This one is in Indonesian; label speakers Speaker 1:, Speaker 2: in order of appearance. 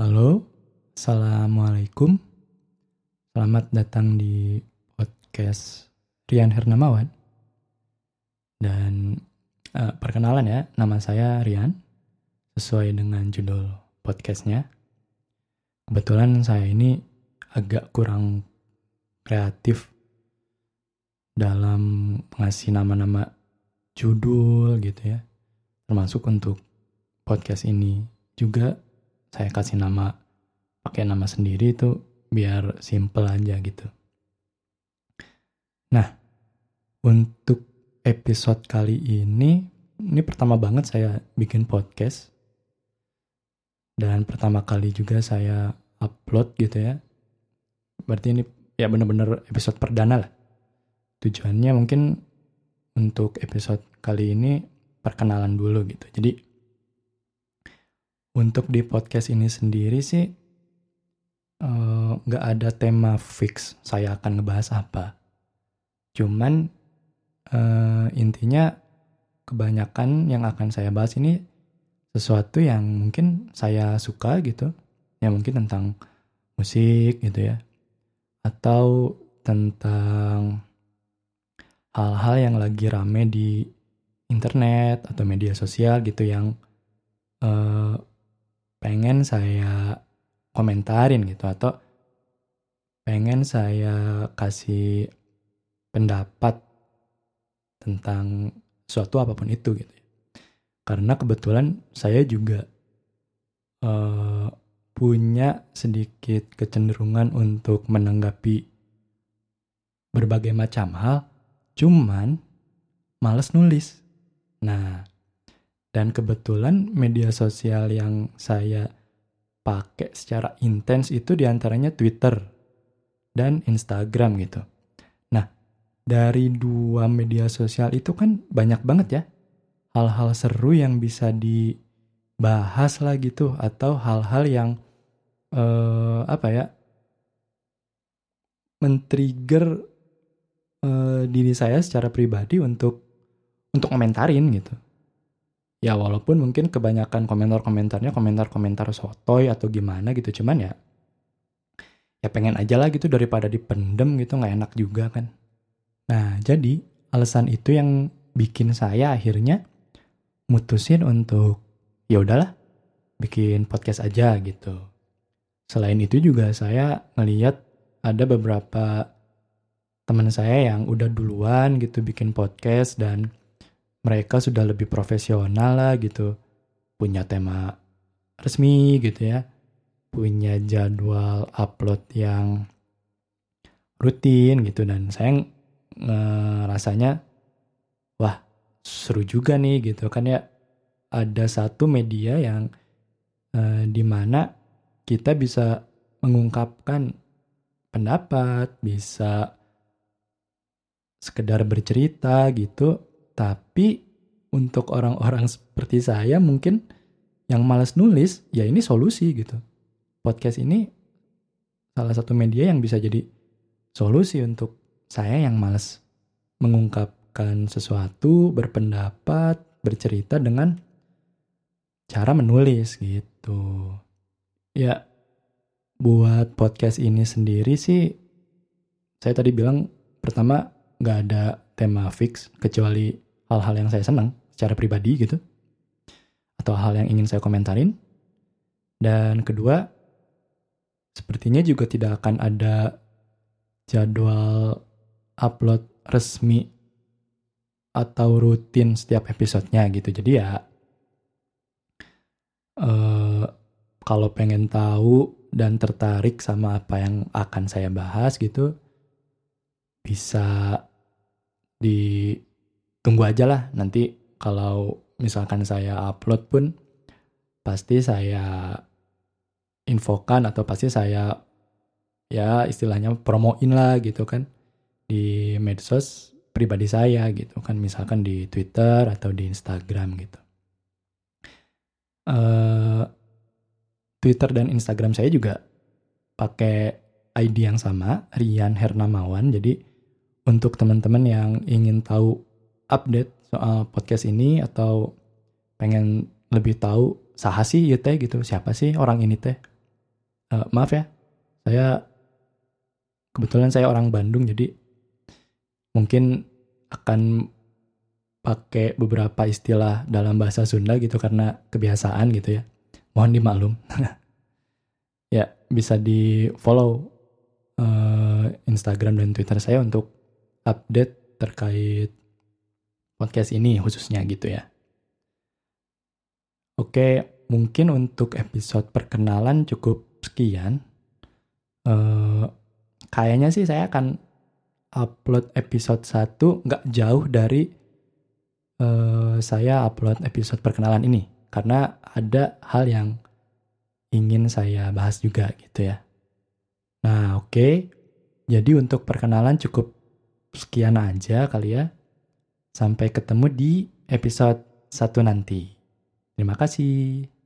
Speaker 1: Halo, Assalamualaikum. Selamat datang di podcast Rian Hernamawan. Dan uh, perkenalan ya, nama saya Rian. Sesuai dengan judul podcastnya. Kebetulan saya ini agak kurang kreatif dalam ngasih nama-nama judul gitu ya. Termasuk untuk podcast ini juga saya kasih nama pakai nama sendiri itu biar simple aja gitu. Nah, untuk episode kali ini ini pertama banget saya bikin podcast dan pertama kali juga saya upload gitu ya. Berarti ini ya bener-bener episode perdana lah. Tujuannya mungkin untuk episode kali ini perkenalan dulu gitu. Jadi untuk di podcast ini sendiri sih eh, nggak uh, ada tema fix saya akan ngebahas apa. Cuman uh, intinya kebanyakan yang akan saya bahas ini sesuatu yang mungkin saya suka gitu. Ya mungkin tentang musik gitu ya. Atau tentang hal-hal yang lagi rame di internet atau media sosial gitu yang uh, pengen saya komentarin gitu atau pengen saya kasih pendapat tentang suatu apa pun itu gitu. Karena kebetulan saya juga uh, punya sedikit kecenderungan untuk menanggapi berbagai macam hal, cuman males nulis. Nah, dan kebetulan media sosial yang saya pakai secara intens itu di antaranya Twitter dan Instagram gitu. Nah, dari dua media sosial itu kan banyak banget ya hal-hal seru yang bisa dibahas lah gitu atau hal-hal yang uh, apa ya men-trigger uh, diri saya secara pribadi untuk untuk komentarin gitu ya walaupun mungkin kebanyakan komentar-komentarnya komentar-komentar sotoy atau gimana gitu cuman ya ya pengen aja lah gitu daripada dipendem gitu nggak enak juga kan. Nah jadi alasan itu yang bikin saya akhirnya mutusin untuk ya udahlah bikin podcast aja gitu. Selain itu juga saya ngeliat ada beberapa teman saya yang udah duluan gitu bikin podcast dan mereka sudah lebih profesional lah gitu. Punya tema resmi gitu ya. Punya jadwal upload yang rutin gitu. Dan saya ngerasanya wah seru juga nih gitu. Kan ya ada satu media yang eh, di mana kita bisa mengungkapkan pendapat bisa sekedar bercerita gitu tapi untuk orang-orang seperti saya mungkin yang malas nulis, ya ini solusi gitu. Podcast ini salah satu media yang bisa jadi solusi untuk saya yang malas mengungkapkan sesuatu, berpendapat, bercerita dengan cara menulis gitu. Ya, buat podcast ini sendiri sih, saya tadi bilang pertama nggak ada tema fix kecuali hal-hal yang saya senang secara pribadi gitu atau hal yang ingin saya komentarin. Dan kedua sepertinya juga tidak akan ada jadwal upload resmi atau rutin setiap episodenya gitu. Jadi ya uh, kalau pengen tahu dan tertarik sama apa yang akan saya bahas gitu bisa di tunggu aja lah. Nanti kalau misalkan saya upload pun pasti saya infokan atau pasti saya ya istilahnya promoin lah gitu kan di medsos pribadi saya gitu kan. Misalkan di Twitter atau di Instagram gitu. Uh, Twitter dan Instagram saya juga pakai ID yang sama Rian Hernamawan. Jadi untuk teman-teman yang ingin tahu update soal podcast ini atau pengen lebih tahu saha sih ya teh gitu siapa sih orang ini teh uh, maaf ya, saya kebetulan saya orang Bandung jadi mungkin akan pakai beberapa istilah dalam bahasa Sunda gitu karena kebiasaan gitu ya. Mohon dimaklum. ya, bisa di follow uh, Instagram dan Twitter saya untuk update terkait podcast ini khususnya gitu ya. Oke, mungkin untuk episode perkenalan cukup sekian. Uh, kayaknya sih saya akan upload episode 1 nggak jauh dari uh, saya upload episode perkenalan ini. Karena ada hal yang ingin saya bahas juga gitu ya. Nah oke, jadi untuk perkenalan cukup sekian aja kali ya. Sampai ketemu di episode 1 nanti. Terima kasih.